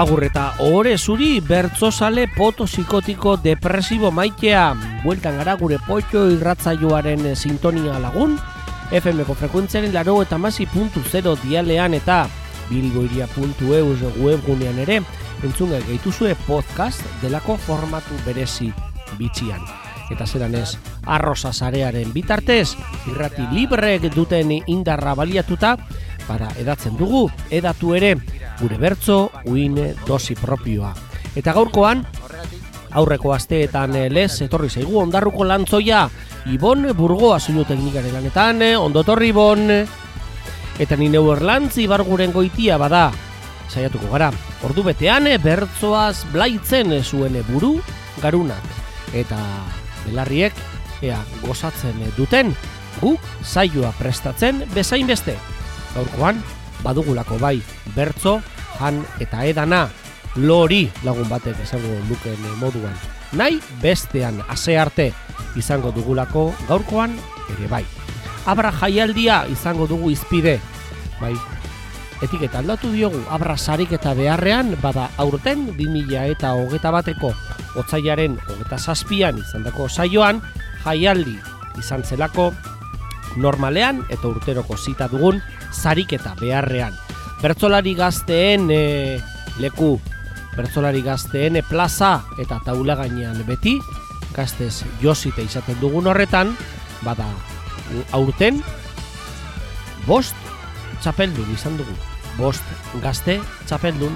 Agur eta ohore zuri bertzozale poto psikotiko depresibo maitea Bueltan gara gure potxo irratzaioaren sintonia lagun FM-ko frekuentziaren laro eta masi puntu zero dialean eta bilboiria.eus webgunean ere entzunga gehituzue podcast delako formatu berezi bitxian. Eta zeran ez, arroza zarearen bitartez, irrati librek duten indarra baliatuta, para edatzen dugu, edatu ere, gure bertzo, uin dosi propioa. Eta gaurkoan, aurreko asteetan eh, lez, etorri zaigu ondarruko lantzoia, Ibon Burgoa zuio teknikaren lanetan, eh, ondotorri Ibon, eta ni neu erlantzi barguren goitia bada, saiatuko gara. Ordu betean, eh, bertzoaz blaitzen zuen buru garunak. Eta belarriek, ea, gozatzen duten, guk saioa prestatzen bezain beste. Gaurkoan, badugulako bai, bertzo, han eta edana, lori lagun batek esango luken moduan. Nahi bestean ase arte izango dugulako gaurkoan ere bai. Abra jaialdia izango dugu izpide, bai, etiketa aldatu diogu abra sarik eta beharrean bada aurten 2000 eta hogeta bateko otzaiaren hogeta zazpian izandako saioan jaialdi izan zelako normalean eta urteroko zita dugun zarik eta beharrean. Bertzolari gazteen e, leku, bertzolari gazteen e, plaza eta taula gainean beti, gaztez josite izaten dugun horretan, bada aurten, bost txapeldun izan dugu. Bost gazte txapeldun,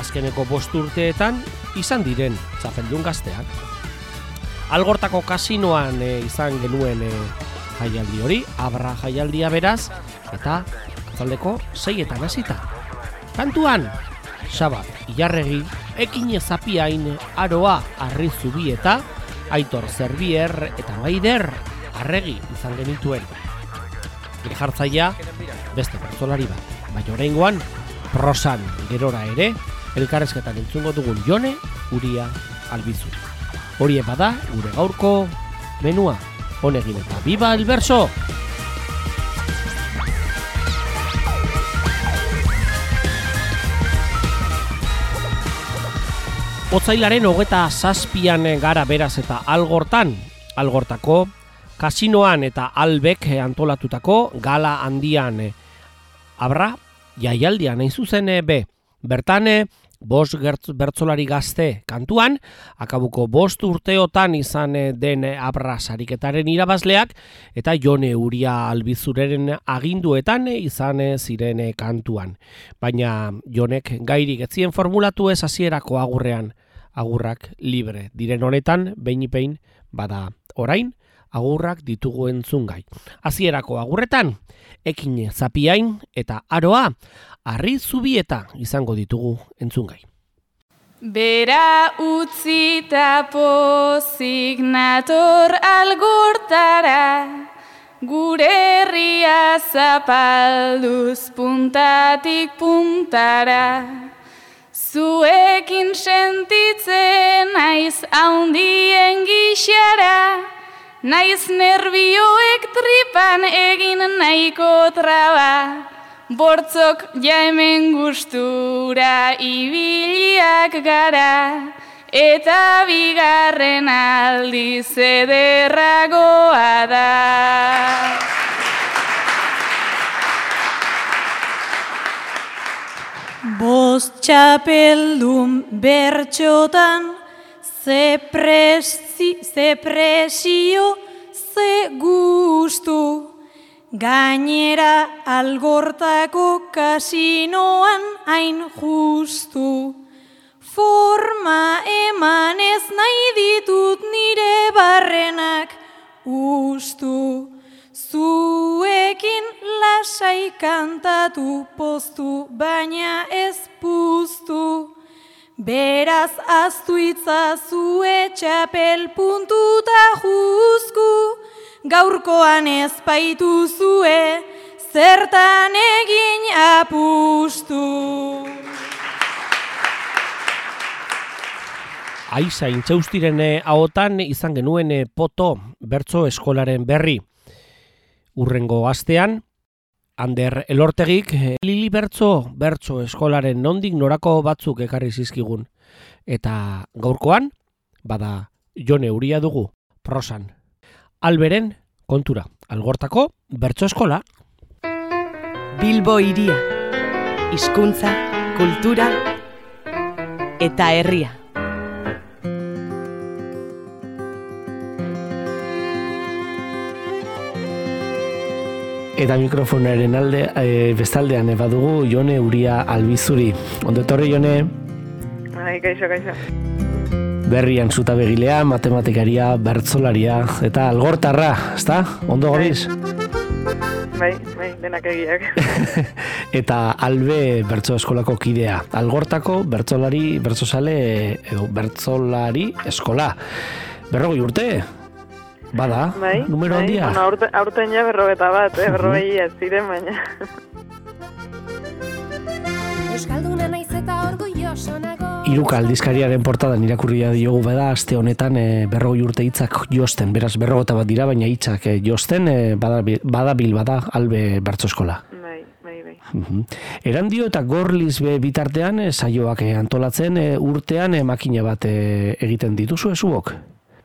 azkeneko bost urteetan izan diren txapeldun gazteak. Algortako kasinoan e, izan genuen e, jaialdi hori, abra jaialdia beraz, eta atzaldeko seietan hasita. Kantuan, sabat, ilarregi, ekin ezapiain, aroa, arri zubi eta, aitor zerbier eta maider, arregi izan genituen. Jartzaia, beste pertsolari bat, baina oraingoan prosan gerora ere, elkarrezketan entzungo dugun jone, uria, albizu. Horie bada, gure gaurko menua, honegin eta biba el verso! Otzailaren hogeta zazpian gara beraz eta algortan, algortako, kasinoan eta albek antolatutako gala handian abra, jaialdian hain zuzen be, bertane, bost bertzolari gazte kantuan, akabuko bost urteotan izan den abra sariketaren irabazleak, eta jone uria albizureren aginduetan izan ziren kantuan. Baina jonek gairik etzien formulatu ez hasierako agurrean, agurrak libre. Diren honetan, behin bada orain, agurrak ditugu entzungai. Hasierako agurretan, ekin zapiain eta aroa, arri zubieta izango ditugu entzungai. Bera utzi eta pozik nator algortara, gure herria zapalduz puntatik puntara. Zuekin sentitzen naiz haundien gixara, naiz nervioek tripan egin nahiko traba, bortzok ja hemen gustura ibiliak gara, eta bigarren aldiz ederragoa da. Bost txapeldun bertxotan, ze, presi, ze presio, ze gustu. Gainera algortako kasinoan hain justu. Forma emanez nahi ditut nire barrenak ustu. Zuekin lasai kantatu postu, baina ez puztu. Beraz aztu itzazue txapel puntuta juzku, gaurkoan ez baitu zue, zertan egin apustu. Aiza, intxaustiren haotan izan genuen poto bertso eskolaren berri urrengo astean, Ander elortegik eh, Lili Bertzo, Bertzo eskolaren nondik norako batzuk ekarri zizkigun. Eta gaurkoan, bada jone uria dugu, prosan. Alberen, kontura, algortako, Bertzo eskola. Bilbo iria, hizkuntza, kultura eta herria. Eta mikrofonaren alde, e, bestaldean badugu Jone Uria Albizuri. Ondo etorri Jone? Ai, kaixo, kaixo. Berrian zuta begilea, matematikaria, bertzolaria, eta algortarra, ezta? Ondo gabiz? Bai, bai, denak egiak. eta albe bertzo eskolako kidea. Algortako bertzolari, bertzosale, edo bertzolari eskola. Berrogoi urte, Bada, bai, numero bai, handia. Bueno, aurte, aurten ja berrogeta bat, eh, berrogei ez ziren baina. Euskalduna naiz eta Iruka aldizkariaren portadan irakurria diogu bada aste honetan e, berrogei urte hitzak josten, beraz berrogota bat dira, baina hitzak e, josten e, bada, bada bil bada albe bertso eskola. Bai, bai, bai. Eran dio eta gorliz be bitartean e, saioak antolatzen e, urtean e, makina bat egiten dituzu ezuok?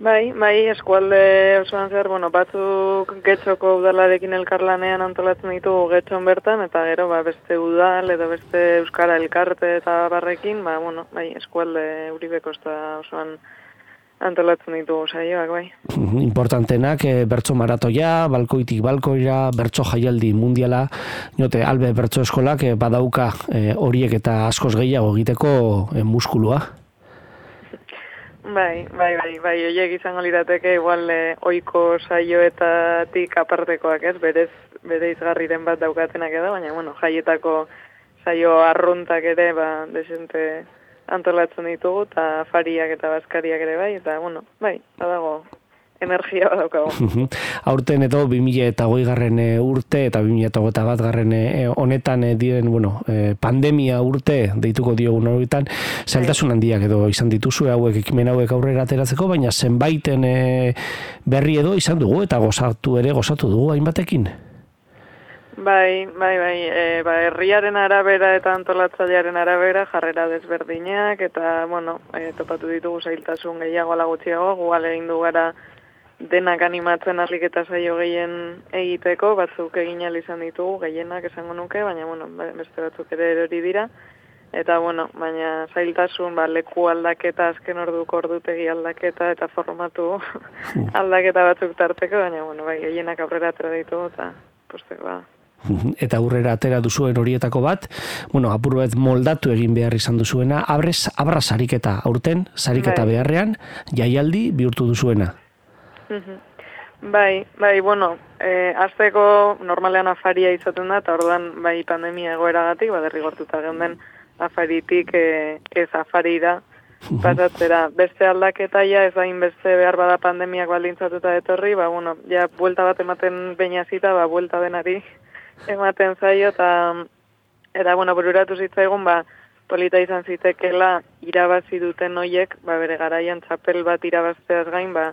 Bai, bai, eskualde osoan zer, bueno, batzuk getxoko udalarekin elkarlanean antolatzen ditugu getxon bertan, eta gero, ba, beste udal edo beste euskara elkarte eta barrekin, ba, bueno, bai, eskualde uribeko eta osoan antolatzen ditugu saioak, bai. Importantenak, e, bertso maratoia, balkoitik balkoira, bertso jaialdi mundiala, jote, albe bertso eskolak e, badauka e, horiek eta askoz gehiago egiteko e, muskulua. Bai, bai, bai, bai, oiek izango lirateke igual eh, oiko saioetatik apartekoak ez, berez, bere izgarriren bat daukatenak edo, baina, bueno, jaietako saio arruntak ere, ba, desente antolatzen ditugu, eta fariak eta baskariak ere bai, eta, bueno, bai, badago, energia badaukago. Aurten edo 2000 eta garren eh, urte eta 2000 eta bat garren eh, honetan eh, diren, bueno, pandemia urte deituko diogun horretan, zailtasun bai. handiak edo izan dituzu hauek ekimen hauek aurrera ateratzeko, baina zenbaiten berri edo izan dugu eta gozatu ere gozatu dugu hainbatekin. Bai, bai, bai, e, ba, herriaren arabera eta antolatzailearen arabera jarrera desberdinak eta, bueno, e, topatu ditugu zailtasun gehiago alagutziago, gugal egin du gara denak animatzen arliketa saio gehien egiteko, batzuk egin izan ditugu, gehienak esango nuke, baina bueno, beste batzuk ere erori dira. Eta bueno, baina zailtasun, ba, leku aldaketa, azken orduko ordutegi aldaketa eta formatu aldaketa batzuk tarteko, baina bueno, bai, gehienak aurrera atera ditugu eta posteko ba. Eta aurrera atera duzuen horietako bat, bueno, apuruet moldatu egin behar izan duzuena, abrez, abra sariketa aurten, sariketa bai. beharrean, jaialdi bihurtu duzuena. Bai, bai, bueno, e, azteko normalean afaria izaten da, eta orduan bai pandemia egoeragatik, baderri gortuta geunden afaritik e, ez afari da, pasatzera. Beste aldaketa ja, ez hain beste behar bada pandemiak baldintzatuta etorri, ba, bueno, ja, buelta bat ematen baina zita, ba, buelta denari ematen zaio, eta, eta, bueno, bururatu zitzaigun, ba, polita izan zitekela irabazi duten hoiek, ba, bere garaian txapel bat irabazteaz gain, ba,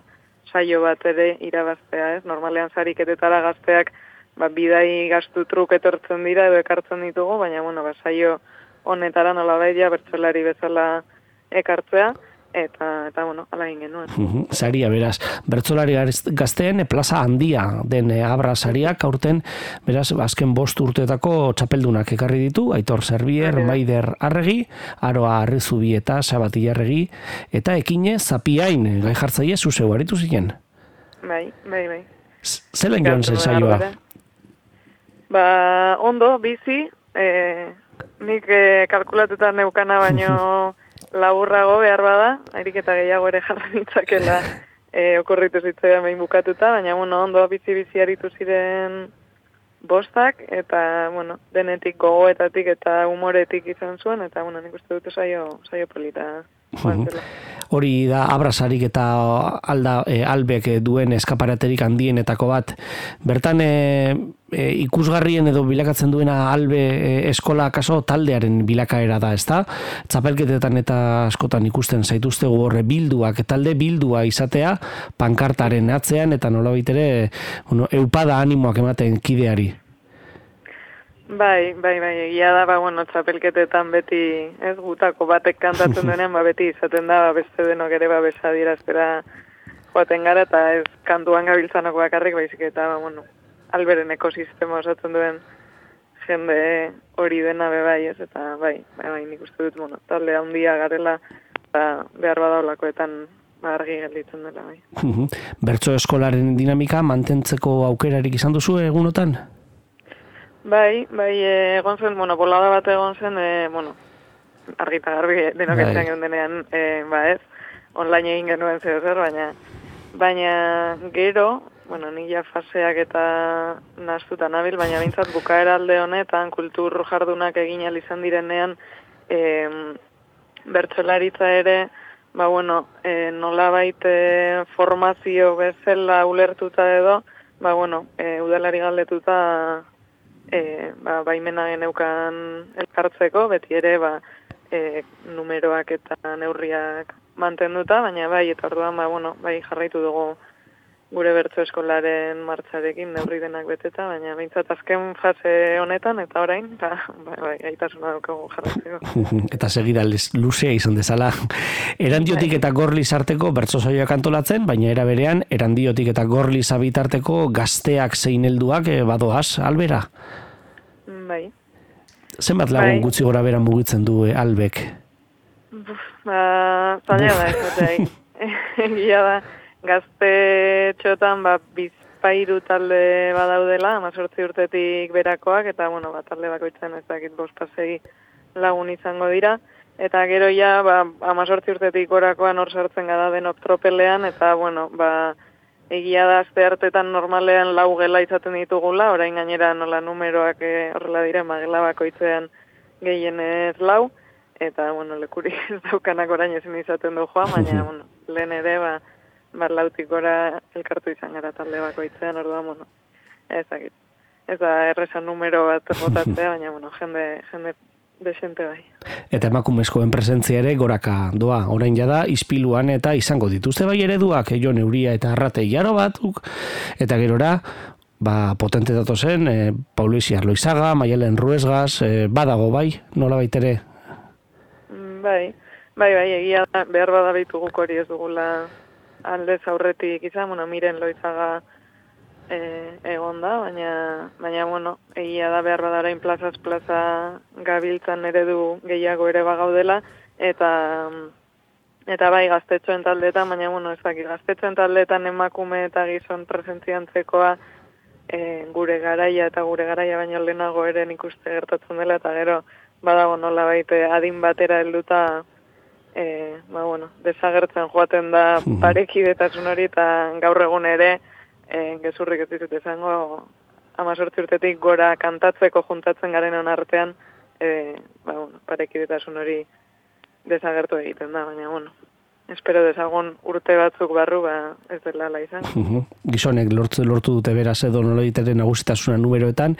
saio bat ere irabaztea, ez? Normalean sariketetara gazteak ba, bidai gastu truk etortzen dira edo ekartzen ditugu, baina bueno, ba, saio honetara nola baita bertsolari bezala ekartzea eta eta bueno, ala egin genuen. Saria beraz, bertsolari gazteen plaza handia den eh, abra sariak aurten beraz azken bost urteetako txapeldunak ekarri ditu, Aitor Servier, Maider Arregi, Aroa Arrezubi eta Sabati Arregi eta ekine Zapiain gai jartzaile zu zeu aritu ziren. Bai, bai, bai. Zelen joan zen saioa? Ba, ondo, bizi, eh, nik eh, kalkulatuta neukana baino laburrago behar bada, hairik eta gehiago ere jarra nintzakela e, okorritu zitzaidan behin bukatuta, baina bueno, ondo bizi-bizi aritu ziren bostak, eta bueno, denetik gogoetatik eta umoretik izan zuen, eta bueno, nik uste dute saio, saio polita. Hori da abrasarik eta alda e, albek duen eskaparaterik handienetako bat. Bertan e, e, ikusgarrien edo bilakatzen duena albe e, eskola kaso taldearen bilakaera da, ezta? Txapelketetan eta askotan ikusten zaituzte horre bilduak, talde bildua izatea pankartaren atzean eta nola baitere bueno, eupada animoak ematen kideari. Bai, bai, bai, egia da, ba, bueno, txapelketetan beti, ez, gutako batek kantatzen denean, ba, beti izaten da, ba, beste denok ere, ba, besadira, espera, joaten gara, eta ez kantuan gabiltzanako bakarrik, baizik eta, ba, bueno, alberen ekosistema osatzen duen jende hori dena be bai, ez, eta bai, bai, bai, nik uste dut, bueno, talde handia garela, ba, behar badaulakoetan ba, argi gelditzen dela, bai. Bertso eskolaren dinamika mantentzeko aukerarik izan duzu egunotan? Bai, bai, e, egon zen, bueno, bolada bat egon zen, e, bueno, argita garbi denok bai. etxan denean, e, ba ez, online egin genuen zer zer, baina, baina gero, bueno, nila faseak eta naztuta nabil, baina bintzat bukaera alde honetan, kultur jardunak egin izan direnean, e, bertxelaritza ere, ba bueno, e, nola baite formazio bezala ulertuta edo, ba bueno, e, udalari galdetuta e, ba, baimena geneukan elkartzeko, beti ere ba, e, numeroak eta neurriak mantenduta, baina bai, eta orduan, ba, bueno, bai jarraitu dugu gure bertso eskolaren martxarekin neurri denak beteta, baina behintzat azken fase honetan, eta orain, ba, ba, bai, gaitasuna dukagu jarraitzeko. eta segira luzea izan dezala. Erandiotik eta gorli sarteko bertso zoioak antolatzen, baina era berean, erandiotik eta gorli zabitarteko gazteak zein helduak e, badoaz, albera? Bai. Zenbat lagun bai. gutxi gora beran mugitzen du e, albek? Buf, ba, zaila da, ez Egia da, gazte txotan, ba, bizpairu talde badaudela, amazortzi urtetik berakoak, eta, bueno, ba, talde bakoitzen ez dakit bospasegi lagun izango dira. Eta gero ja, ba, amazortzi urtetik gorakoan hor sartzen gada denok tropelean, eta, bueno, ba, egia da azte hartetan normalean lau gela izaten ditugula, orain gainera nola numeroak eh, horrela dire, magela bakoitzean gehienez lau, eta, bueno, lekuri ez daukanak orain ezin izaten du joan, baina, bueno, lehen ere, ba, bar lautik gora elkartu izan gara talde bakoitzean, orduan, bueno, ezakit. Ez da, errezan numero bat botatzea, baina, bueno, jende, jende desente bai. Eta emakumezkoen presentzia ere goraka doa, orain jada ispiluan eta izango dituzte bai ereduak, jo neuria eta arrate jaro batuk, eta gerora, ba, potente dato zen, e, Paulisi Arloizaga, Maialen Ruesgaz, e, badago bai, nola baitere? Mm, bai, bai, bai, egia da, behar badabitu hori ez dugula aldez aurretik izan, bueno, miren loizaga, e, egon da, baina, baina, bueno, egia da behar badarain plazaz plaza gabiltzan eredu gehiago ere bagaudela, eta eta bai gaztetxoen taldetan, baina, bueno, ez dakit, gaztetxoen taldetan emakume eta gizon presentziantzekoa e, gure garaia eta gure garaia baino lehenago ere nik uste gertatzen dela, eta gero, badago nola baite adin batera helduta e, ba, bueno, desagertzen joaten da parekidetasun hori eta gaur egun ere, e, gezurrik ez ditut izango amazortzi urtetik gora kantatzeko juntatzen garen artean e, ba, bueno, parekidetasun hori desagertu egiten da, baina, bueno, espero desagon urte batzuk barru, ba, ez dela la izan. Gizonek lortu, lortu dute beraz edo nolo diteren nagusitasuna numeroetan,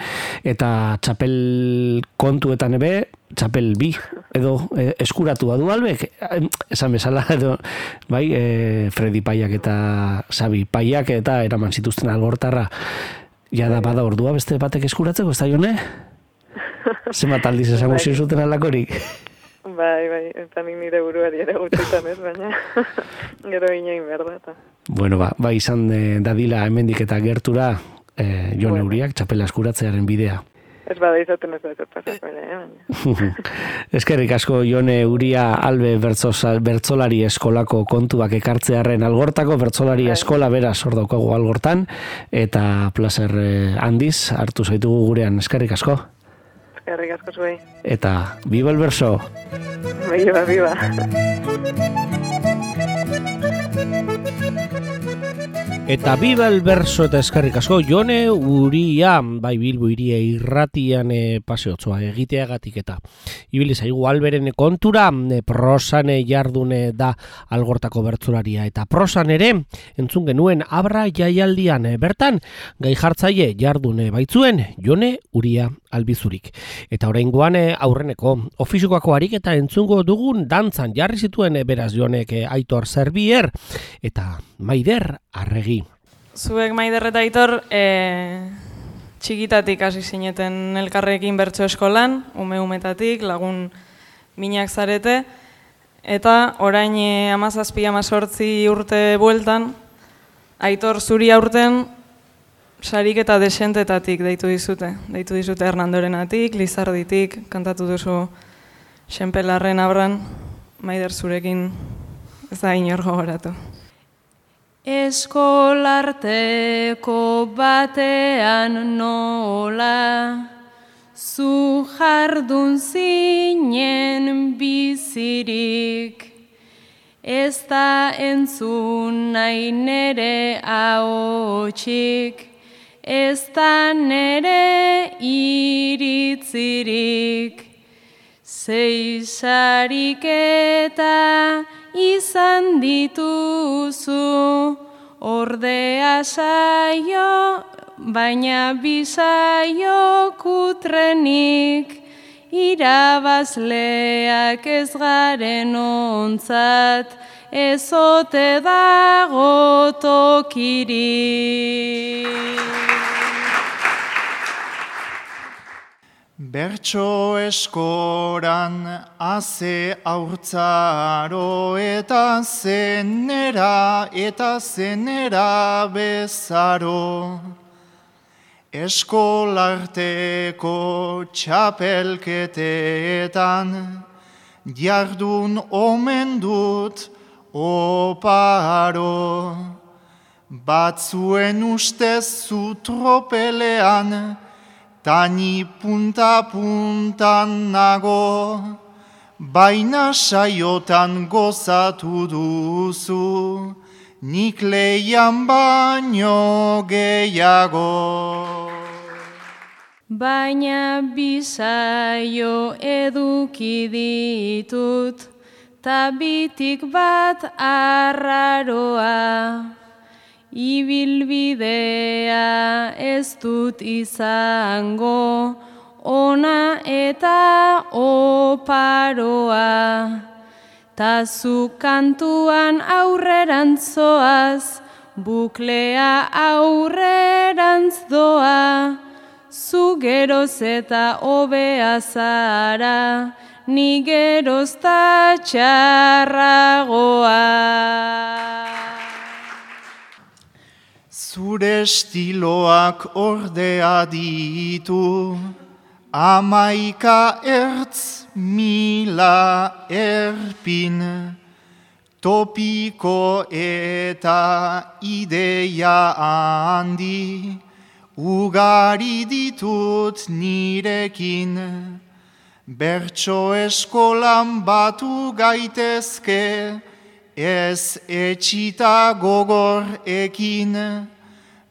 eta txapel kontuetan ebe, txapel bi, edo e, eskuratu badu albek, esan bezala, edo, bai, e, Freddy Paiak eta Xabi Paiak eta eraman zituzten algortarra, ja da bada ordua beste batek eskuratzeko, ez da jone? Zema taldiz esango bai. zuten alakorik? Bai, bai, eta nik nire buruari ere gutxitan ez, baina gero inoin berda. Eta. Bueno, ba, ba izan e, dadila hemendik eta gertura e, Jon bueno. Euriak txapela eskuratzearen bidea. Ez bada izaten ez da pasako ere, baina. Eskerrik asko Jone Uria Albe Bertzolari Eskolako kontuak ekartzearen algortako Bertzolari bai. Eskola bera sordaukagu algortan eta placer eh, handiz hartu zaitugu gurean eskerrik asko. Eskerrik asko zuei. Eta biba el verso. Biba, biba. Eta biba el verso eta eskarrik asko, jone uria, bai bilbo iria irratian e, paseotzoa egiteagatik eta ibili zaigu alberen kontura, e, prosane jardune da algortako bertzularia eta prosan ere, entzun genuen abra jaialdian e, bertan, gai jartzaile jardune baitzuen, jone uria albizurik. Eta orain guane aurreneko ofizikoako harik eta entzungo dugun dantzan jarri zituen e, beraz jonek e, aitor zerbier eta maider arregi. Zuek maider eta aitor e, txikitatik hasi zineten elkarrekin bertso eskolan, ume umetatik, lagun minak zarete, eta orain e, amazazpi amazortzi urte bueltan, aitor zuri aurten, sarik eta desentetatik deitu dizute. Deitu dizute Hernandorenatik, Lizarditik, kantatu duzu Xenpelarren abran, maider zurekin ez da inor gogoratu. Eskolarteko batean nola Zu jardun zinen bizirik Ez da entzun nahi nere haotxik Ez da nere iritzirik Zeisarik eta izan dituzu, ordea saio, baina bisaio kutrenik, irabazleak ez garen ontzat, ezote dago tokirik. Bertso eskoran aze aurtzaro eta zenera eta zenera bezaro. Eskolarteko txapelketeetan jardun omen dut oparo. Batzuen ustez zu tropelean, Tani punta puntan nago, baina saiotan gozatu duzu, nik leian baino gehiago. Baina bisaio eduki ditut, tabitik bat arraroa. Ibilbidea ez dut izango, ona eta oparoa. Ta zu kantuan aurrerantzoaz, buklea aurrerantz doa. Zu geroz eta obea zara, ni geroz txarragoa. Zure estiloak ordea ditu, amaika ertz mila erpin, topiko eta ideia handi, ugari ditut nirekin, bertso eskolan batu gaitezke, ez etxita gogor ekin,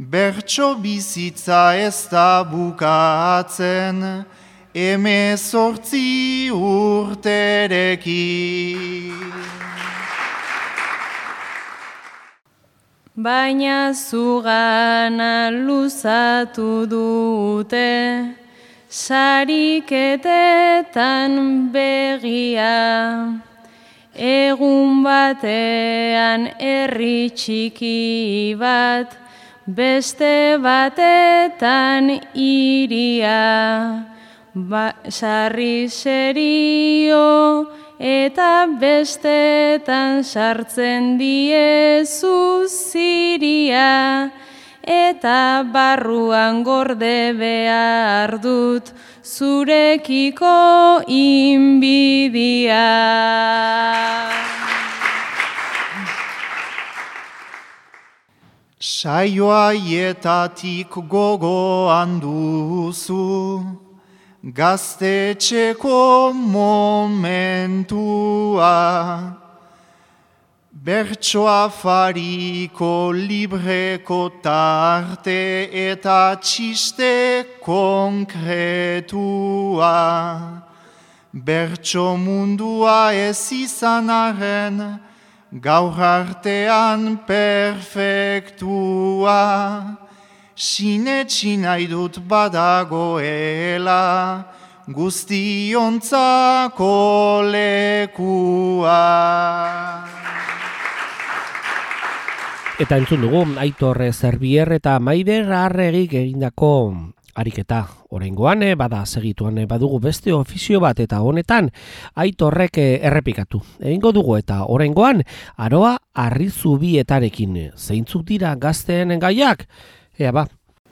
Bertso bizitza ez da bukatzen, eme sortzi urtereki. Baina zugana luzatu dute, sariketetan begia. Egun batean herri txiki bat, beste batetan iria, ba, sarri serio eta bestetan sartzen diezu ziria, eta barruan gorde behar dut zurekiko inbidia. Saioaietatik gogoan duzu, gaztetxeko momentua. Bertsoa fariko libreko tarte eta txiste konkretua. Bertso mundua ez izanaren, gaur artean perfektua, sinetxi nahi dut badagoela, guztiontzako lekua. Eta entzun dugu, aitorre zerbier eta maider arregik egindako ariketa. Oraingoan eh, bada segituan eh, badugu beste ofizio bat eta honetan aitorrek eh, errepikatu. Egingo dugu eta oraingoan aroa arrizubietarekin zeintzuk dira gazteen gaiak? Ea ba.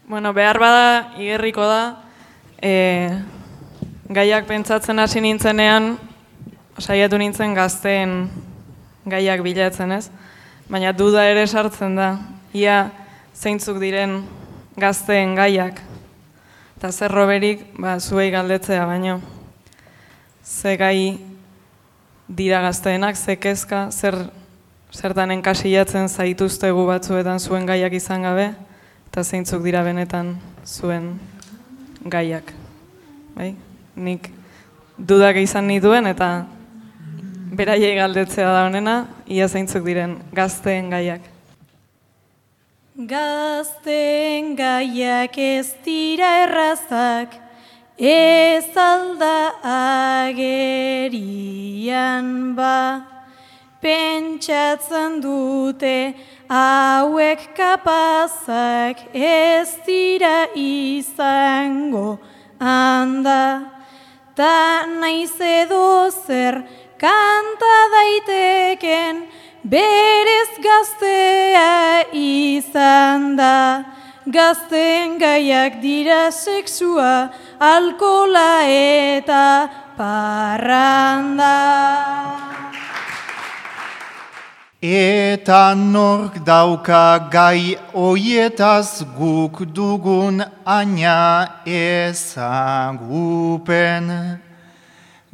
Bueno, behar bada igerriko da e, gaiak pentsatzen hasi nintzenean saiatu nintzen gazteen gaiak bilatzen ez. Baina duda ere sartzen da. Ia zeintzuk diren gazteen gaiak. Eta zer roberik, ba, zuei galdetzea baino. Ze gai dira gazteenak, ze kezka, zer, zertan enkasilatzen zaituztegu batzuetan zuen gaiak izan gabe, eta zeintzuk dira benetan zuen gaiak. Bai? Nik dudak izan nituen eta beraiei galdetzea da honena, ia zeintzuk diren gazteen gaiak. Gazten gaiak ez dira errazak, ez alda agerian ba. Pentsatzen dute hauek kapazak ez dira izango handa. Ta naiz edo zer kanta daiteken, berez gaztea izan da, gazten gaiak dira sexua, alkola eta parranda. Eta nork dauka gai oietaz guk dugun aina ezagupen.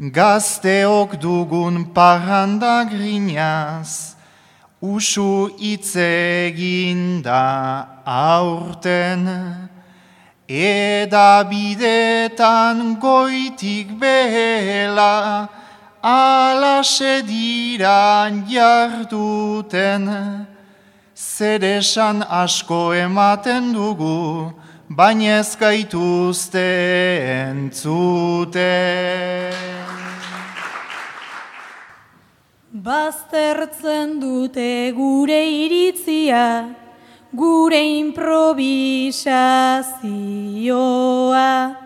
Gazteok dugun parranda grinaz, usu itzegin da aurten, eda bidetan goitik behela, ala sediran jarduten, zer esan asko ematen dugu, baina ez gaituzte entzuten. Baztertzen dute gure iritzia, gure improvisazioa.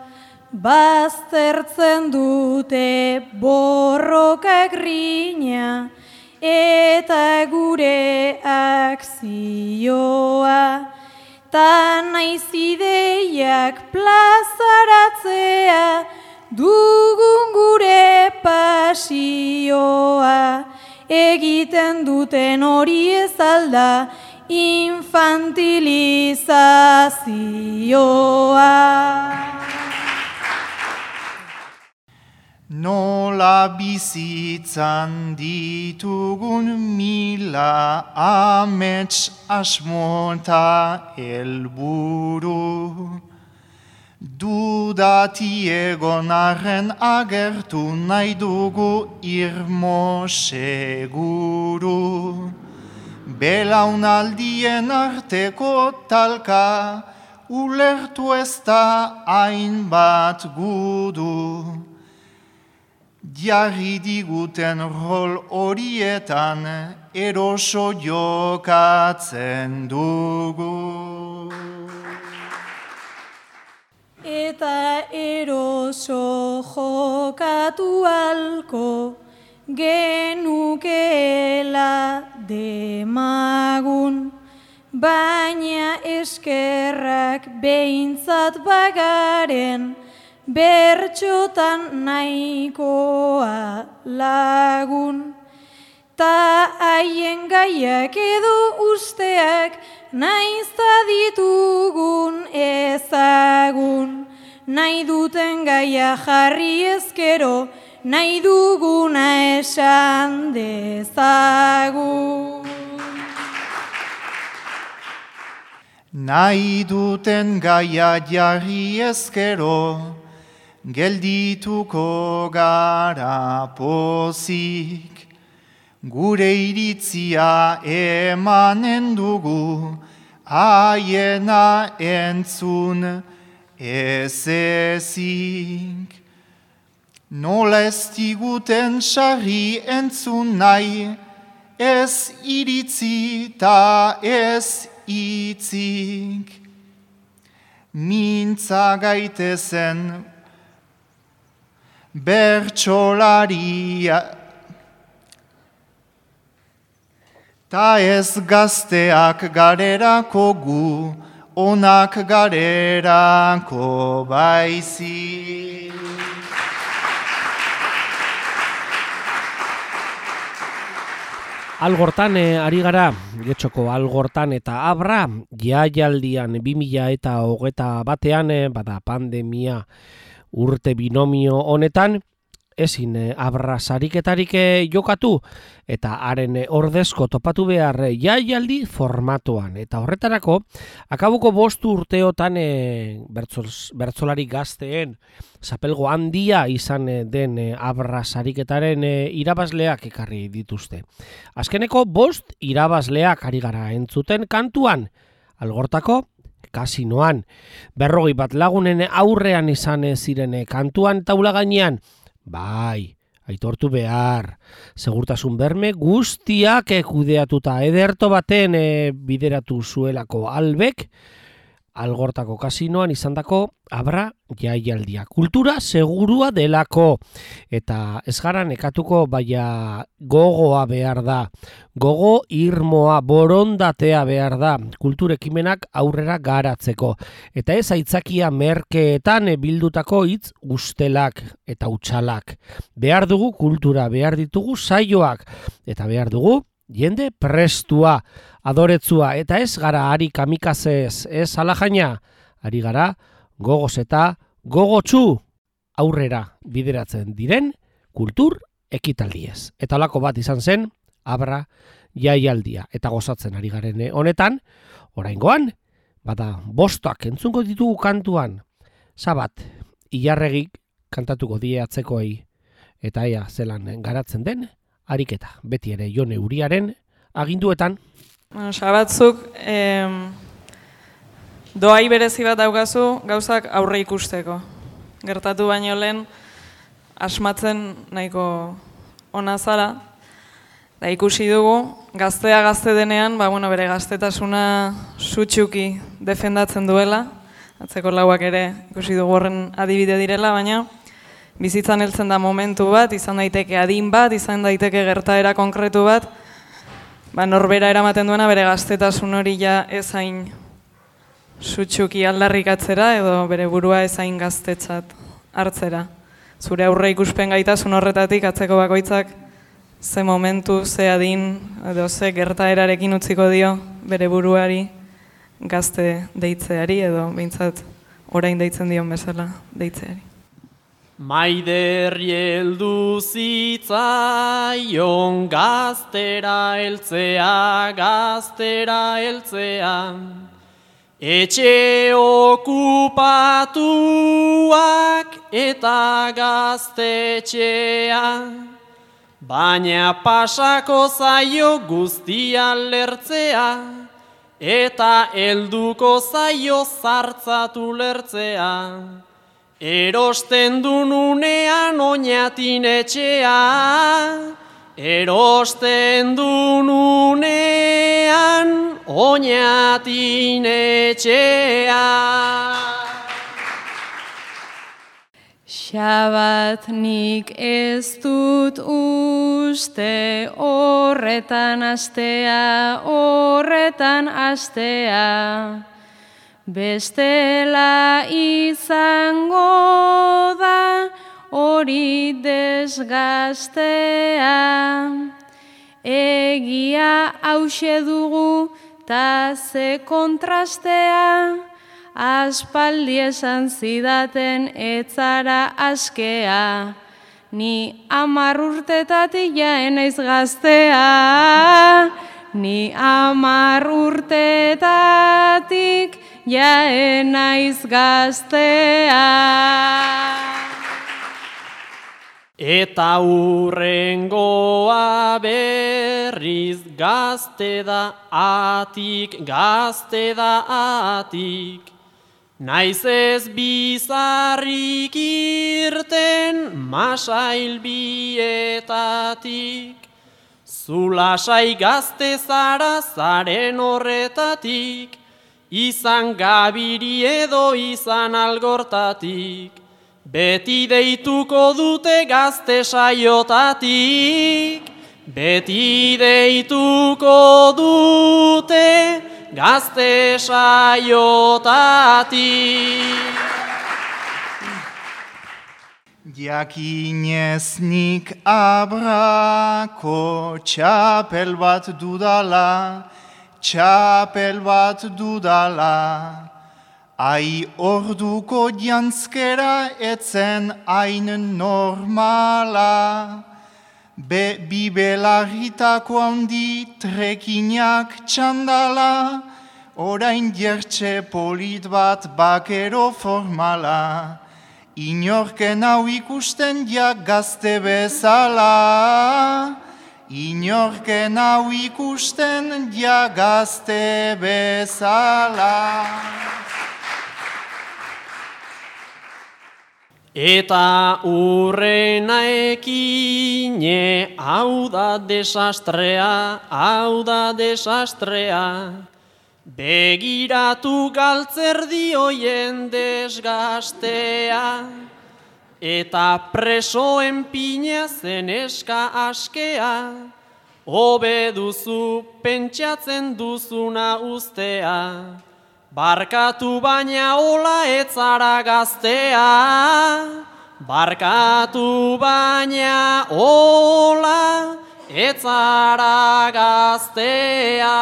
Baztertzen dute borroka grina eta gure akzioa. Ta naiz ideiak plazaratzea dugun gure pasioa egiten duten hori ez alda infantilizazioa. Nola bizitzan ditugun mila amets asmonta elburu. Dudati egon arren agertu nahi dugu irmo seguru. Belaunaldien arteko talka, ulertu ez da hainbat gudu. Jarri diguten rol horietan eroso jokatzen dugu. Eta eroso jokatu alko genukeela demagun, baina eskerrak behintzat bagaren, bertxotan nahikoa lagun. Ta haien gaiak edo usteak naizta ditugun ezagun. Nahi duten gaia jarri ezkero, nahi duguna esan dezagun. Nahi duten gaia jarri ezkero, geldituko gara pozik. Gure iritzia emanen dugu, haiena entzun ez ezik. Nola ez diguten sarri entzun nahi, ez iritzi ta ez itzik. mintza gaitezen bertxolaria ta ez gazteak garerako gu onak garerako baizi. Algortan e, ari gara, getxoko algortan eta abra, jaialdian 2000 eta hogeta batean, e, bada pandemia urte binomio honetan, ezin e, abra sariketarik jokatu, eta haren ordezko topatu behar jaialdi formatuan. Eta horretarako, akabuko bostu urteotan e, bertzolari gazteen, zapelgo handia izan eh, den e, abra sariketaren e, irabazleak ekarri dituzte. Azkeneko bost irabazleak ari gara entzuten kantuan, algortako kasinoan. Berrogi bat lagunen aurrean izan ziren kantuan taula gainean, bai, aitortu behar. Segurtasun berme guztiak ekudeatuta ederto baten bideratu zuelako albek, algortako kasinoan izandako abra jaialdia. Kultura segurua delako eta ez gara nekatuko baina gogoa behar da. Gogo irmoa borondatea behar da kulturekimenak aurrera garatzeko. Eta ez aitzakia merkeetan bildutako hitz ustelak eta utxalak. Behar dugu kultura, behar ditugu saioak eta behar dugu jende prestua, adoretzua, eta ez gara ari kamikazez, ez alajaina, ari gara gogoz eta gogotsu aurrera bideratzen diren kultur ekitaldiez. Eta lako bat izan zen, abra jaialdia, eta gozatzen ari garen honetan, oraingoan, bada bostoak entzungo ditugu kantuan, sabat, ilarregik kantatuko die atzekoei, eta ea zelan garatzen den, ariketa, beti ere jone uriaren aginduetan. Bueno, sabatzuk, em, doai berezi bat daugazu gauzak aurre ikusteko. Gertatu baino lehen, asmatzen nahiko ona zara, da ikusi dugu, gaztea gazte denean, ba, bueno, bere gaztetasuna sutxuki defendatzen duela, atzeko lauak ere ikusi dugu horren adibide direla, baina bizitzan heltzen da momentu bat, izan daiteke adin bat, izan daiteke gertaera konkretu bat, ba, norbera eramaten duena bere gaztetasun hori ja ezain sutxuki aldarrikatzera edo bere burua ezain gaztetzat hartzera. Zure aurre ikuspen gaitasun horretatik atzeko bakoitzak ze momentu, ze adin edo ze gertaerarekin utziko dio bere buruari gazte deitzeari edo behintzat orain deitzen dion bezala deitzeari. Maiderri eldu zitzaion gaztera eltzea, gaztera eltzea. Etxe okupatuak eta gaztetxea. Baina pasako zaio guztia lertzea, eta helduko zaio zartzatu lertzea. Erosten du nunean oinatin etxea, erosten du nunean oinatin etxea. Xabat nik ez dut uste horretan astea, horretan astea. Bestela izango da hori desgaztea. Egia hause dugu ta ze kontrastea. Aspaldi esan zidaten etzara askea. Ni amar urtetatik jaen aiz gaztea. Ni amar urtetatik jaen naiz gaztea. Eta urrengoa berriz gazte da atik, gazte da atik. Naiz ez bizarrik irten masail bietatik. Zulasai gazte zara zaren horretatik, izan gabiri edo izan algortatik, beti deituko dute gazte saiotatik, beti deituko dute gazte saiotatik. Jakinez nik abrako txapel bat dudala, txapel bat dudala. Ai orduko jantzkera etzen hain normala. Be bibelarritako handi trekinak txandala, orain jertxe polit bat bakero formala. Inorken hau ikusten jak gazte bezala, Inorken hau ikusten jak gazte bezala. Eta urrena ekine, hau da desastrea, hau da desastrea. Begiratu galtzer dioien desgastea, eta presoen pina zen eska askea, hobe duzu pentsatzen duzuna ustea, barkatu baina hola etzara gaztea, barkatu baina hola etzara gaztea.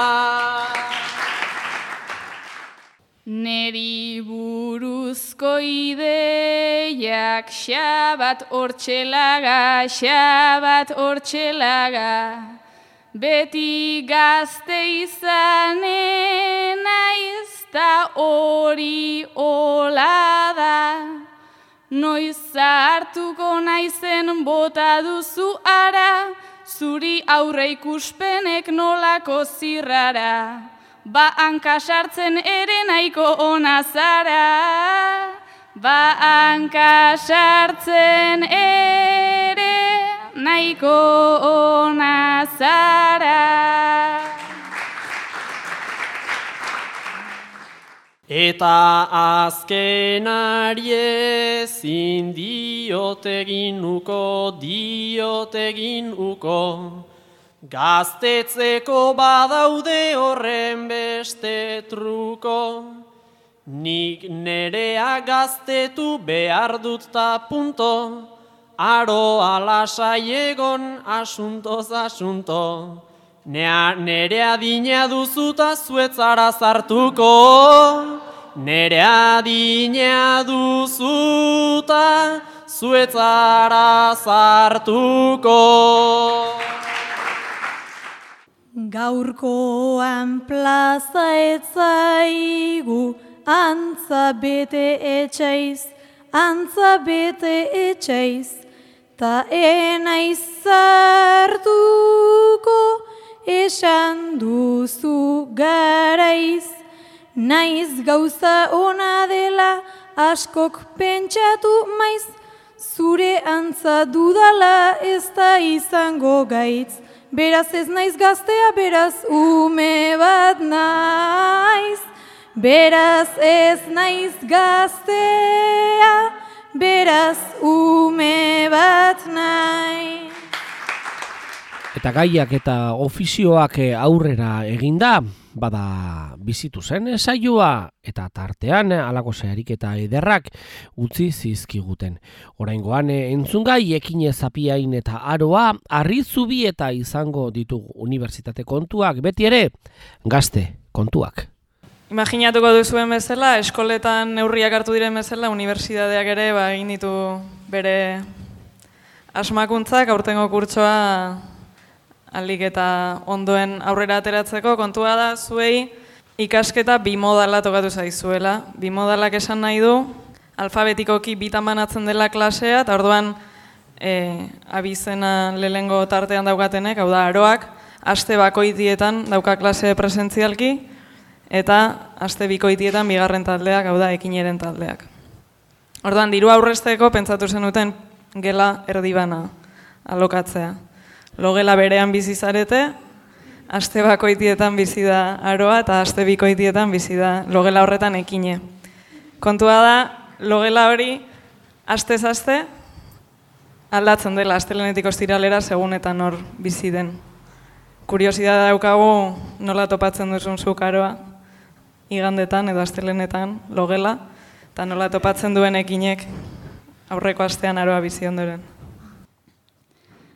Neri buruzko ideiak xabat hortxelaga, xabat hortxelaga. Beti gazte izanen aizta hori hola da. Noiz hartuko naizen bota duzu ara, zuri aurre ikuspenek nolako zirrara. Ba hanka sartzen ere nahiko ona zara, ba hanka sartzen ere nahiko ona zara. Eta azkenari ezin diotegin uko, diotegin uko, Gaztetzeko badaude horren beste truko, nik nerea gaztetu behar dut ta punto, aro alasai egon asuntoz asunto, Nea, nerea dina duzuta zuetzara zartuko, nerea dina duzuta zuetzara zartuko. Gaurkoan plaza etzaigu, antza bete etxaiz, antza bete etxaiz, ta ena izartuko esan duzu garaiz. Naiz gauza ona dela askok pentsatu maiz, zure antza dudala ez da izango gaitz. Beraz ez naiz gaztea, beraz ume bat naiz. Beraz ez naiz gaztea, beraz ume bat naiz. Eta gaiak eta ofizioak aurrera eginda, bada bizitu zen saioa eta tartean alako zeharik eta ederrak utzi zizkiguten. Oraingoan entzungai ekin ezapiain eta aroa harri eta izango ditugu unibertsitate kontuak beti ere gazte kontuak. Imaginatuko duzuen bezala, eskoletan neurriak hartu diren bezala, unibertsitateak ere ba, egin ditu bere asmakuntzak, aurtengo kurtsoa alik eta ondoen aurrera ateratzeko kontua da zuei ikasketa bimodala tokatu zaizuela. Bimodalak esan nahi du, alfabetikoki bitan banatzen dela klasea, eta orduan e, abizena lehengo tartean daukatenek, hau da, aroak, aste bakoitietan dauka klase presentzialki, eta aste bikoitietan bigarren taldeak, hau da, ekineren taldeak. Orduan, diru aurrezteko pentsatu zenuten gela erdibana alokatzea logela berean bizi zarete, aste bakoitietan bizi da aroa eta aste bikoitietan bizi da logela horretan ekine. Kontua da, logela hori astez aste aldatzen dela astelenetik ostiralera segun eta nor bizi den. Kuriosidade daukagu nola topatzen duzun zuk aroa igandetan edo astelenetan logela eta nola topatzen duen ekinek aurreko astean aroa bizi ondoren.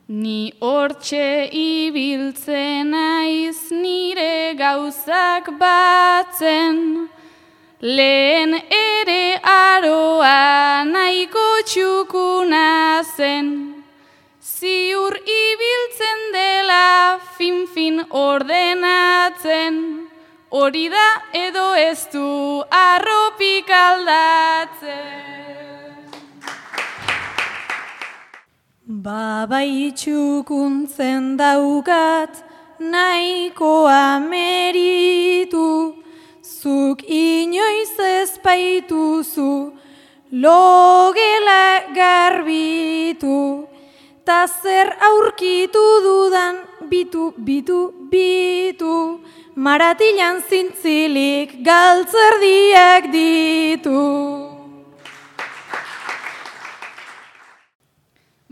Ni hortxe ibiltzen naiz nire gauzak batzen, lehen ere aroa nahiko txukuna zen. Ziur ibiltzen dela fin-fin ordenatzen, hori da edo ez du arropik aldatzen. Babai txukuntzen daukat nahiko ameritu, zuk inoiz ezpaituzu logela garbitu, ta zer aurkitu dudan bitu, bitu, bitu, maratilan zintzilik galtzerdiak ditu.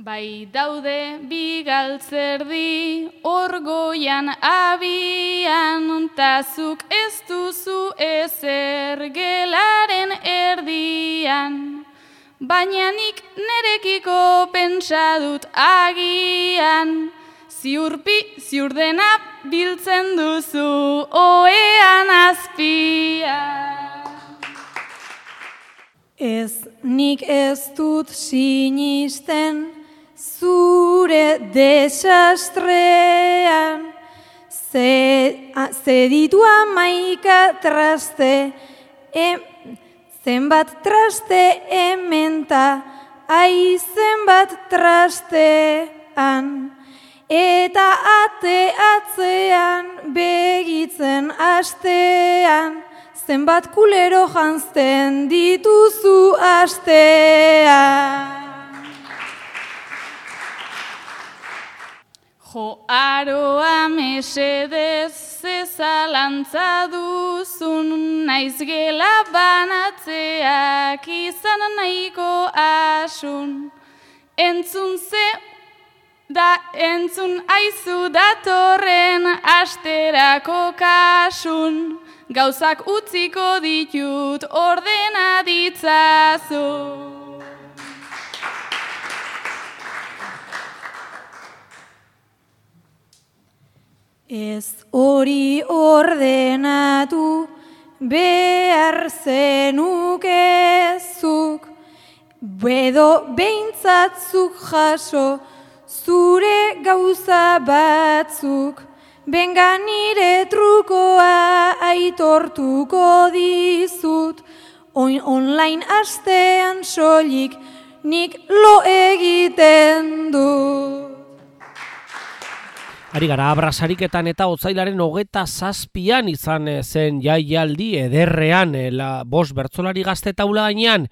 Bai daude bi galtzerdi orgoian abian, tazuk ez duzu ezer gelaren erdian. Baina nik nerekiko pentsa dut agian, ziurpi ziur dena biltzen duzu oean azpian. Ez nik ez dut sinisten zure desastrean, ze, a, ze amaika traste, e, zenbat traste ementa, ai zenbat trastean, eta ate atzean begitzen astean, zenbat kulero jantzten dituzu astean. Jo aroa mesedez zezalantza duzun, naiz gela banatzeak izan nahiko asun. Entzun ze da entzun aizu datorren asterako kasun, gauzak utziko ditut ordena ditzazu. Ez hori ordenatu behar zenukezuk, bedo beintzatzuk jaso zure gauza batzuk, benga nire trukoa aitortuko dizut, Oin online astean soilik nik lo egiten dut. Ari gara, abrazariketan eta otzailaren hogeta zazpian izan eh, zen jaialdi ederrean eh, la bos bertzolari gazte taula gainean.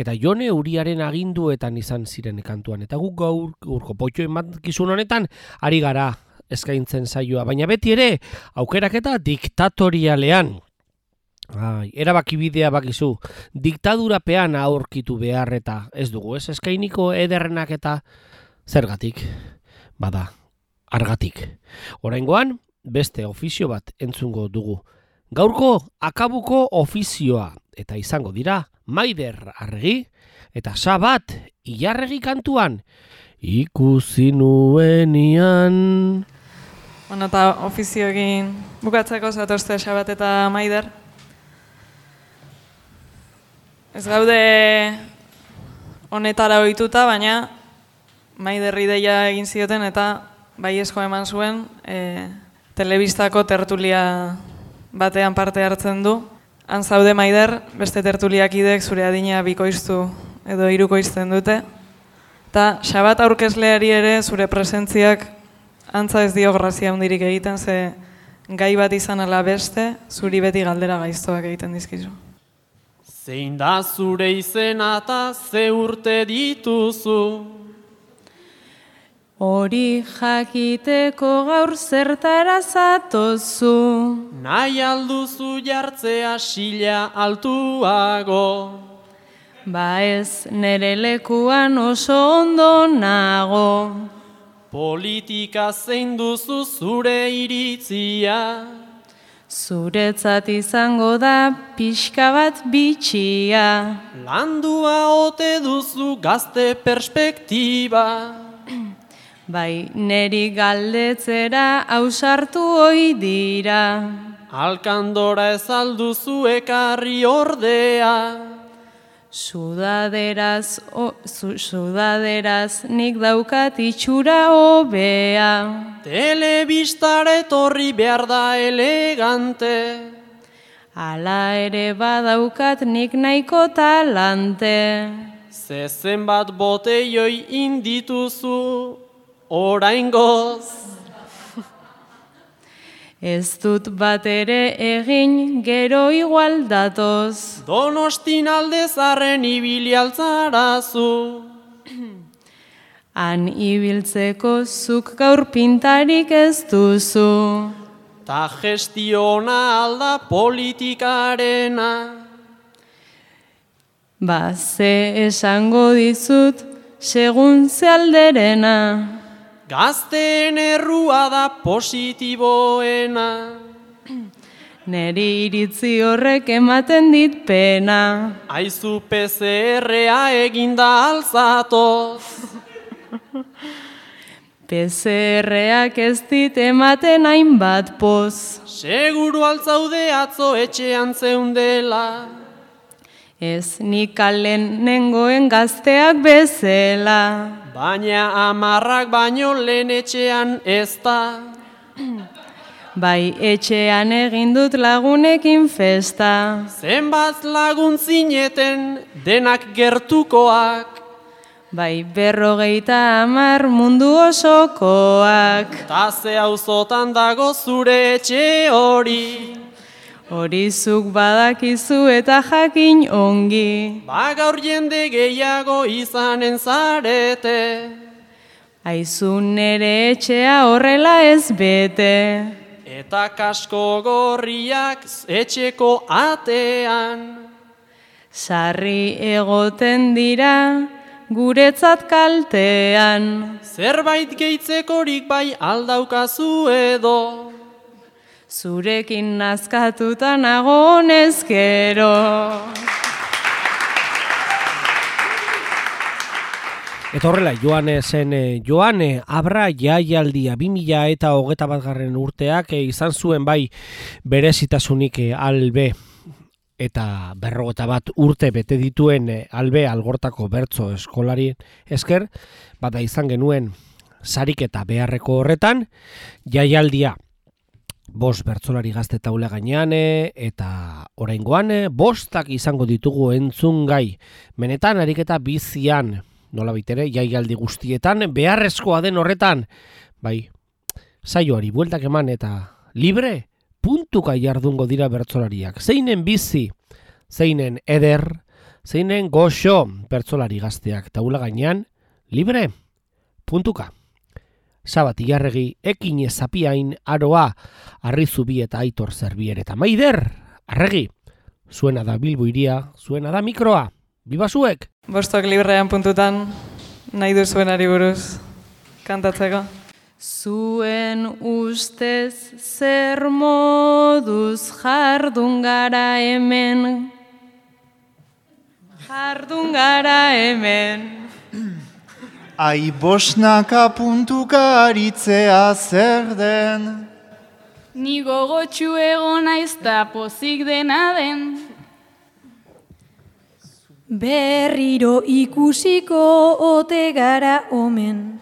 Eta jone uriaren aginduetan izan ziren kantuan. Eta guk gaur urko potxo emankizun honetan ari gara eskaintzen saioa, baina beti ere aukeraketa diktatorialean. Ai, erabaki bidea bakizu, diktadurapean aurkitu behar eta ez dugu, ez? Eskainiko ederrenak eta zergatik, bada, argatik. Oraingoan beste ofizio bat entzungo dugu. Gaurko akabuko ofizioa eta izango dira Maider Arregi eta Sabat Ilarregi kantuan ikusi nuenian Bueno, eta ofizio egin bukatzeko zatozte Sabat eta Maider. Ez gaude honetara ohituta, baina Maiderri deia egin zioten eta bai esko eman zuen, e, telebistako tertulia batean parte hartzen du. Han zaude maider, beste tertuliak idek zure adina bikoiztu edo irukoizten dute. Eta xabat aurkezleari ere zure presentziak antza ez dio grazia hundirik egiten, ze gai bat izan ala beste, zuri beti galdera gaiztoak egiten dizkizu. Zein da zure izena eta ze urte dituzu? Hori jakiteko gaur zertara zatozu. Nahi alduzu jartzea sila altuago. Ba ez nere lekuan oso ondo nago. Politika zein duzu zure iritzia. Zuretzat izango da pixka bat bitxia. Landua ote duzu gazte perspektiba. Bai neri galdetzera ausartu ohi dira. Alkandora ez alduzu ekarri ordea. Sudaderaz, o, zu, sudaderaz nik daukat itxura hobea. Telebistara etorri behar da elegante. Hala ere badaukat nik nahiko talante. Zezen bat boteioi indituzu oraingoz. Ez dut bat ere egin gero igual datoz. Donostin aldezarren ibili altzarazu. Han ibiltzeko zuk gaur pintarik ez duzu. Ta gestiona alda politikarena. Ba, ze esango dizut, segun ze alderena. Gazteen errua da positiboena. Neri iritzi horrek ematen dit pena. Aizu PCR-a eginda alzatoz. PCR-ak ez dit ematen hainbat poz. Seguru altzaude atzo etxean zeundela. Ez nik kalen nengoen gazteak bezela. Baina amarrak baino lehen etxean ez da. Bai etxean egin dut lagunekin festa. Zenbat lagun zineten denak gertukoak. Bai berrogeita hamar mundu osokoak. Ta ze auzotan dago zure etxe hori. Hori zuk badakizu eta jakin ongi. Ba gaur jende gehiago izanen zarete. Aizu nere etxea horrela ez bete. Eta kasko gorriak etxeko atean. Sarri egoten dira guretzat kaltean. Zerbait gehitzekorik bai aldaukazu edo. Zurekin nazkatuta nago honezkero. Eta horrela, Joane zen, eh, Joane Abra jaialdia 2000 eta hogeta bat garren urteak eh, izan zuen bai berezitasunik eh, albe eta berrogeta bat urte bete dituen eh, albe algortako bertso eskolari esker, bada izan genuen sarik eta beharreko horretan, jaialdia bost bertsolari gazte taule gainean eh, eta oraingoan eh, bostak izango ditugu entzun gai. Benetan ariketa bizian, nola ere, jaialdi guztietan, beharrezkoa den horretan, bai, saioari bueltak eman eta libre, puntuka jardungo dira bertsolariak. Zeinen bizi, zeinen eder, zeinen goxo bertsolari gazteak taula gainean, libre, puntuka. Sabat igarregi, ekin ezapiain, aroa, arrizubi eta aitor zerbier eta maider, arregi, zuena da bilbo iria, zuena da mikroa, biba zuek! Bostok librean puntutan, nahi duzuenari buruz, kantatzeko. Zuen ustez zer moduz jardun gara hemen. Jardun gara hemen. Ai bosnaka puntuka aritzea zer den. Ni gogotxu egon naiz da pozik dena den. Berriro ikusiko ote gara omen.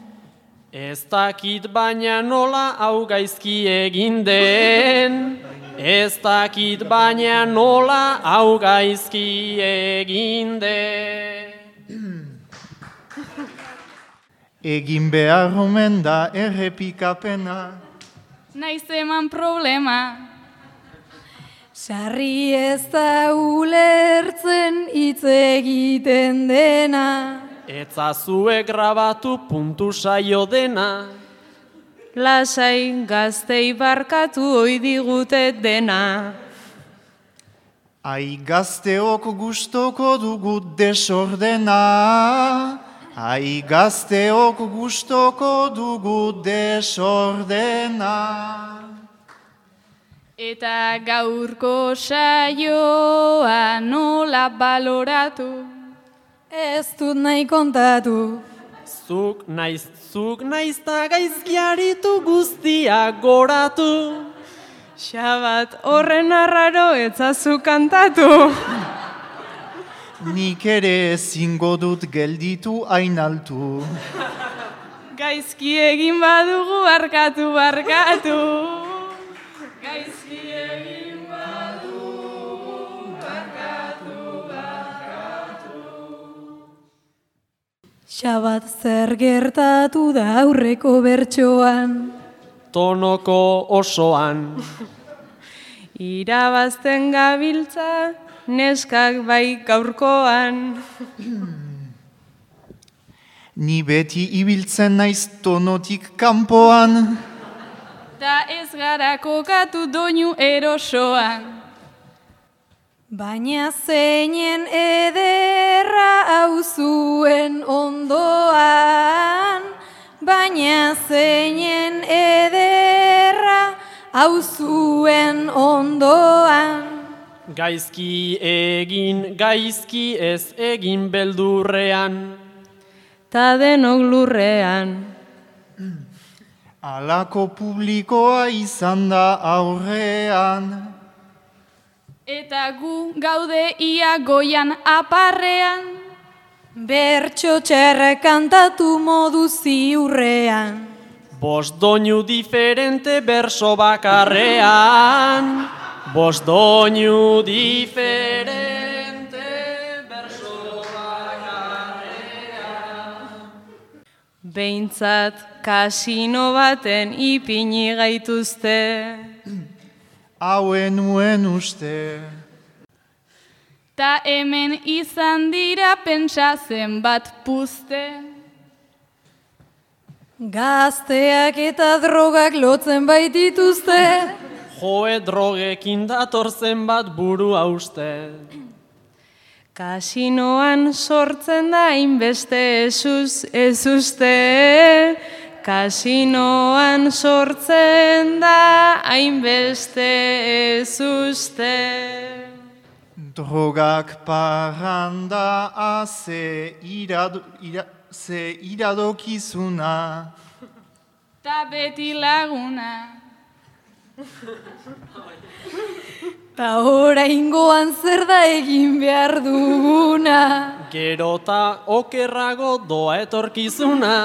Ez dakit baina nola hau gaizki egin den. Ez dakit baina nola hau gaizki egin den. Egin behar omen da errepikapena. Naiz eman problema. Sarri ez da ulertzen hitz egiten dena. Etzazue grabatu puntu saio dena. Lasai gaztei barkatu oi digute dena. Ai gazteok gustoko dugu desordena. Ai gazteok gustoko dugu desordena. Eta gaurko saioa nola baloratu. Ez dut nahi kontatu. Zuk naiz, zuk naiz ta gaizkiaritu guztia goratu. Xabat horren arraro etzazu kantatu. Nik ere ezingo dut gelditu hain altu. Gaizki egin badugu barkatu barkatu. Gaizki egin badugu barkatu barkatu. Xabat zer gertatu da aurreko bertsoan. Tonoko osoan. Irabazten gabiltza, neskak bai gaurkoan. Ni beti ibiltzen naiz tonotik kanpoan. Da ez gara kokatu doinu erosoan. Baina zeinen ederra hau zuen ondoan. Baina zeinen ederra hau zuen ondoan. Gaizki egin, gaizki ez egin beldurrean. Ta denok lurrean. Alako publikoa izan da aurrean. Eta gu gaude ia goian aparrean. Bertso txerra kantatu modu ziurrean. Bost doinu diferente berso bakarrean. Bost doinu diferente berso bakarrean. Behintzat kasino baten ipini gaituzte. Hauen nuen uste. Ta hemen izan dira pentsa zenbat puzte. Gazteak eta drogak lotzen baitituzte. Joe drogekin datorzen bat buru hauste. Kasinoan sortzen da inbeste ezuz, ez uste. Kasinoan sortzen da hainbeste ez uste. Drogak parranda aze irado, ira, ze iradokizuna. Ta beti laguna. Ta oraingoan zer da egin behar duguna. Gerota okerrago doa etorkizuna.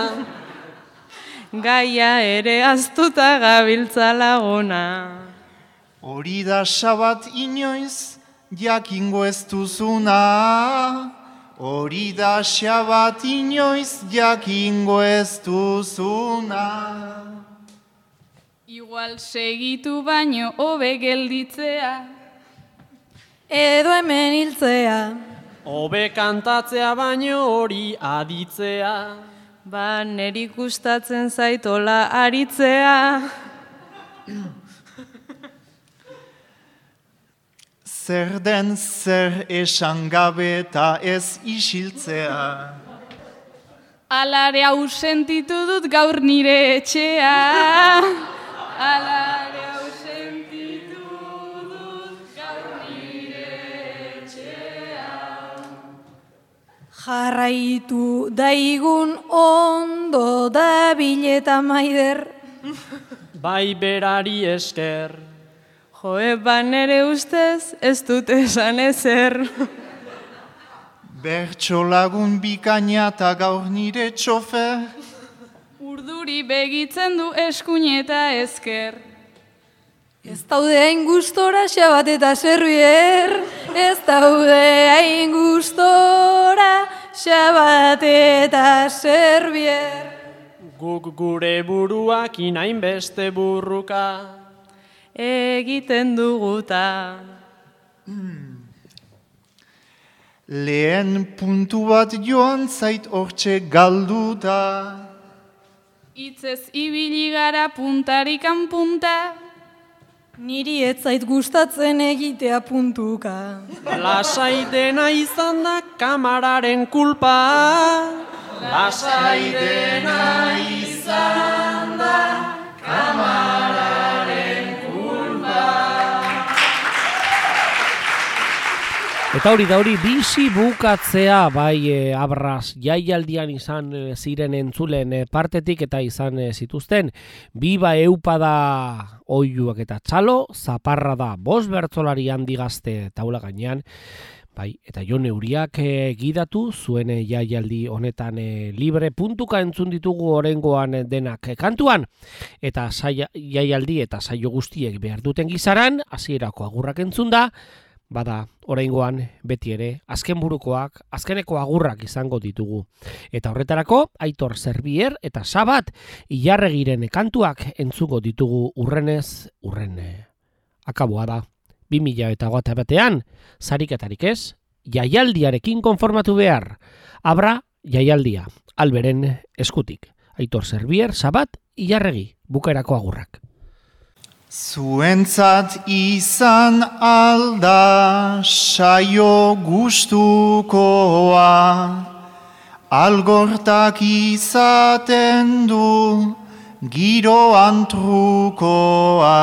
Gaia ere aztuta gabiltza laguna. Hori da sabat inoiz, jakingo ez duzuna. Hori da sabat inoiz, jakingo ez duzuna. Igual segitu baino hobe gelditzea. Edo hemen hiltzea. Hobe kantatzea baino hori aditzea. Ba, neri gustatzen zaitola aritzea. Zer den zer esan gabe eta ez isiltzea. Alare hau sentitu dut gaur nire etxea. Alare hau sentitu dut gaur nire etxea. Jarraitu daigun ondo da bileta maider. Bai berari esker. Joe, ba nere ustez ez dut esan ezer. Bertso lagun bikaina eta gaur nire txofer. Urduri begitzen du eskuin eta ezker. Ez daude hain gustora xabat eta zerbier. Ez daude hain gustora xabat eta zerbier. Guk gure buruak inain beste burruka. Egiten duguta. Lehen puntu bat joan zait hortxe galduta. Itzez ibili gara puntarikan punta, Niri ez zait gustatzen egitea puntuka. Lasai dena izan da kamararen kulpa. Lasai dena izan da kamararen kulpa. Eta hori da hori bizi bukatzea bai e, abraz jaialdian izan e, ziren entzulen e, partetik eta izan e, zituzten biba eupada oiuak eta txalo, zaparra da bos bertzolari handi gazte taula gainean Bai, eta jo neuriak e, gidatu zuen e, jaialdi honetan e, libre puntuka entzun ditugu orengoan e, denak e, kantuan. Eta saia, jaialdi eta saio guztiek behar duten gizaran, hasierako agurrak entzun da, bada oraingoan beti ere azken burukoak, azkeneko agurrak izango ditugu. Eta horretarako, Aitor Zerbier eta Sabat ilarregiren kantuak entzuko ditugu urrenez urrene. Akaboa da, 2000 eta gota batean, zariketarik ez, jaialdiarekin konformatu behar. Abra, jaialdia, alberen eskutik. Aitor Zerbier, Sabat, ilarregi, bukaerako agurrak. Zuentzat izan alda saio gustukoa, algortak izaten du giroan trukoa.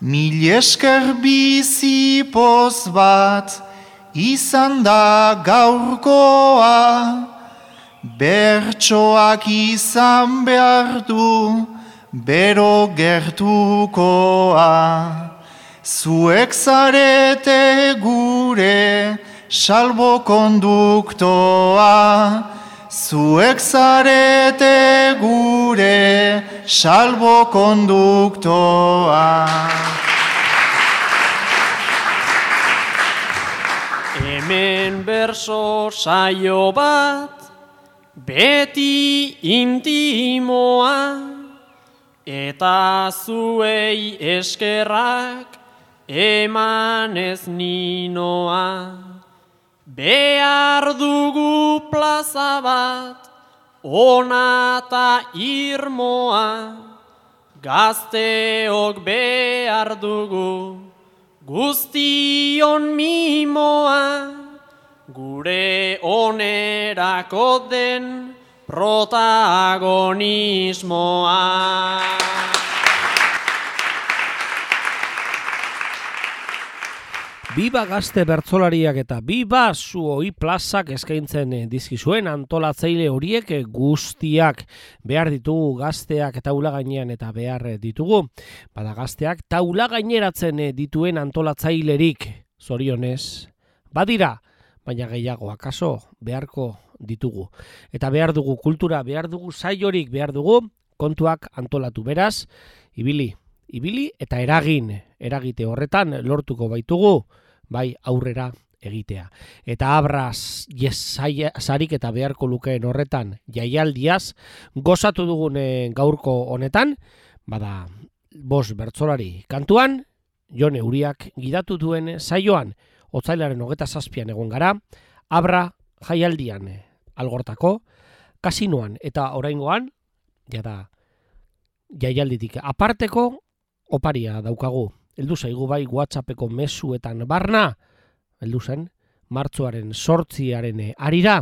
Mil esker bizi poz bat izan da gaurkoa, bertsoak izan behar du, bero gertukoa. Zuek zarete gure salbo konduktoa, zuek zarete gure salbo konduktoa. Hemen berso saio bat, beti intimoa, eta zuei eskerrak eman ez ninoa. Behar dugu plaza bat, ona eta irmoa, gazteok behar dugu, guztion mimoa, gure onerako den protagonismoa. Biba gazte bertzolariak eta biba zuoi plazak eskaintzen dizkizuen antolatzaile horiek guztiak behar ditugu gazteak taula gainean eta behar eh, ditugu. Bada gazteak taula gaineratzen dituen antolatzailerik zorionez. Badira, baina gehiago akaso beharko ditugu. Eta behar dugu kultura, behar dugu saiorik, behar dugu kontuak antolatu beraz, ibili, ibili eta eragin, eragite horretan lortuko baitugu bai aurrera egitea. Eta abraz sarik eta beharko lukeen horretan jaialdiaz gozatu dugun gaurko honetan, bada bos bertzolari kantuan, Jon Euriak gidatu duen saioan, otzailaren hogeta zazpian egon gara, abra jaialdian algortako, kasinoan. Eta oraingoan, jada jaialditik. Aparteko oparia daukagu. Heldu zaigu bai WhatsAppeko mezuetan. Barna, heldu zen, martzoaren sortziaren arira,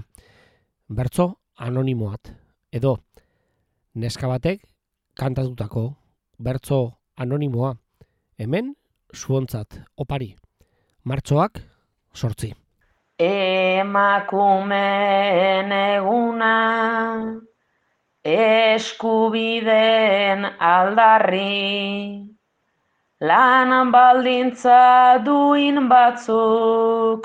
bertzo anonimoat, edo neska batek kantatutako bertzo anonimoa, hemen zuontzat opari, martzoak sortzi. Emakumeen eguna eskubiden aldarri Lan baldintza duin batzuk,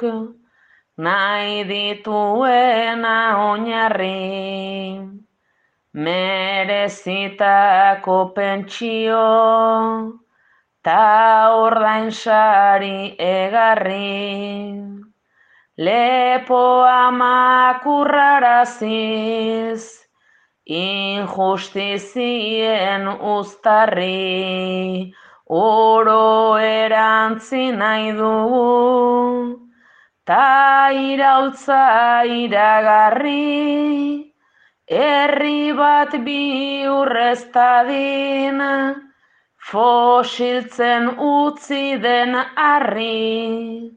nahi dituena oinarri, merezitako pentsio, ta ordain sari egarri. Lepoa makurraraziz, injustizien ustarri, oro erantzi nahi dugu, ta irautza iragarri, herri bat bi urreztadin, fosiltzen utzi den harri,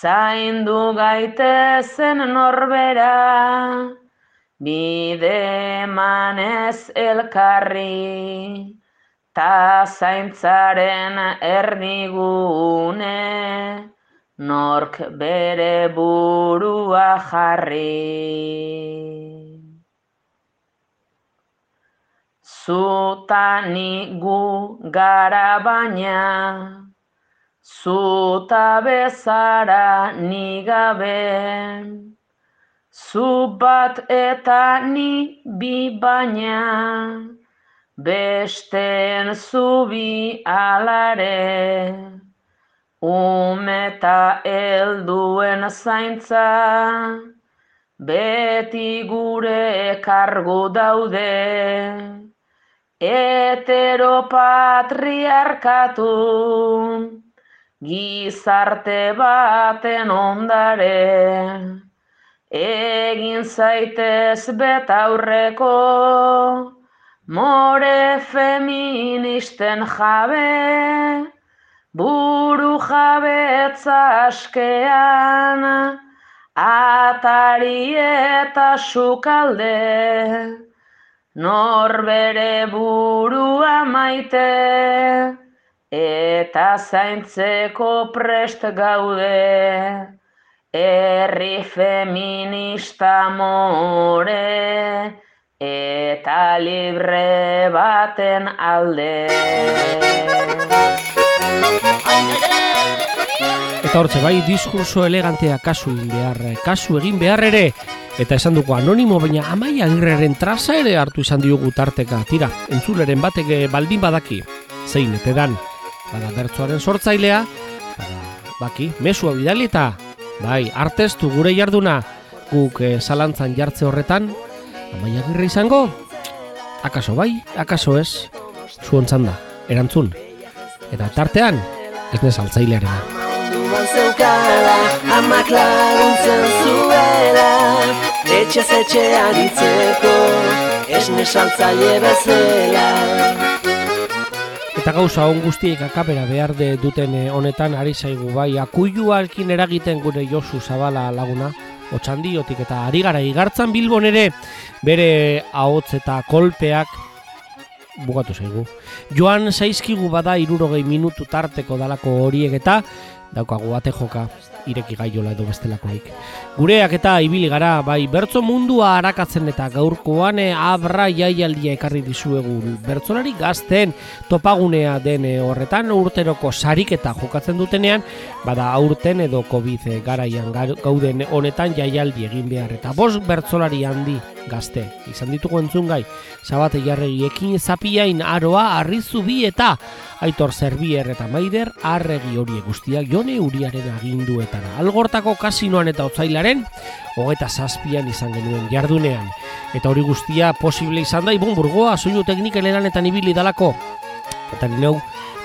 zaindu gaitezen norbera, bide emanez elkarri, ta zaintzaren erdigune, nork bere burua jarri. Zutani gu gara baina, zuta bezara ni gabe, zu bat eta ni bi baina, besten zubi alare, umeta helduen zaintza, beti gure kargu daude, heteropatriarkatu, gizarte baten ondare, egin zaitez betaurreko, more feministen jabe, buru jabetza askean, atari eta sukalde, nor bere burua maite, eta zaintzeko prest gaude, herri feminista more, eta libre baten alde. Eta hortze bai diskurso elegantea kasu egin behar, kasu egin behar ere, eta esan dugu anonimo baina amaia agirreren traza ere hartu izan diogu tarteka, tira, entzuleren batek eh, baldin badaki, zein, ete dan, bada bertzoaren sortzailea, bada, baki, mesua bidali eta, bai, artestu gure jarduna, guk eh, zalantzan jartze horretan, amaia agirre izango, akaso bai, akaso ez, zuontzan da, erantzun, eta tartean, ez nezaltzailearena. Munduan zeukala, amak laguntzen zuela Etxez etxe aditzeko, esne saltzaile bezala Eta gauza on guztiek akabera behar de duten eh, honetan ari zaigu bai akuiluarekin eragiten gure Josu Zabala laguna otxandiotik eta ari gara igartzan bilbon ere bere ahots eta kolpeak bugatu zaigu. Joan zaizkigu bada irurogei minutu tarteko dalako horiek eta daukagu bate joka ireki gaiola edo bestelakoik. Gureak eta ibili gara, bai, bertso mundua arakatzen eta gaurkoan e, abra jaialdia ekarri dizuegu. Bertzolari gazten topagunea den eh, horretan urteroko sarik eta jokatzen dutenean, bada aurten edo COVID garaian gauden honetan jaialdi egin behar. Eta bos bertzolari handi gazte, izan ditugu entzun gai, zabate jarregiekin zapiain aroa, arrizu bi eta Aitor Zerbier eta Maider arregi hori guztiak jone uriaren aginduetara. Algortako kasinoan eta otzailaren, hogeta zazpian izan genuen jardunean. Eta hori guztia posible izan da, ibon burgoa, soinu tekniken eranetan ibili dalako. Eta neu,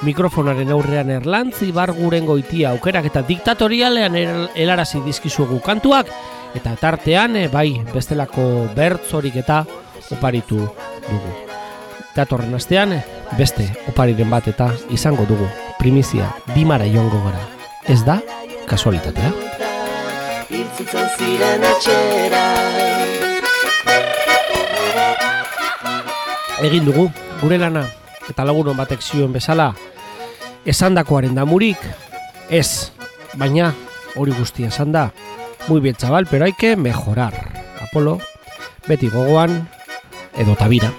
mikrofonaren aurrean erlantzi barguren goitia aukerak eta diktatorialean helarazi dizkizuegu kantuak, eta tartean, eh, bai, bestelako bertzorik eta oparitu dugu. Datorren astean, beste opariren bat eta izango dugu primizia bimara joango gara. Ez da, kasualitatea. Iltzutzen ziren etxera Egin dugu, gure lana, eta lagunon batek zioen bezala, esandakoaren damurik, ez, baina hori guztia esan da, muy bien chaval, pero hay que mejorar. Apolo, beti gogoan, edo tabira.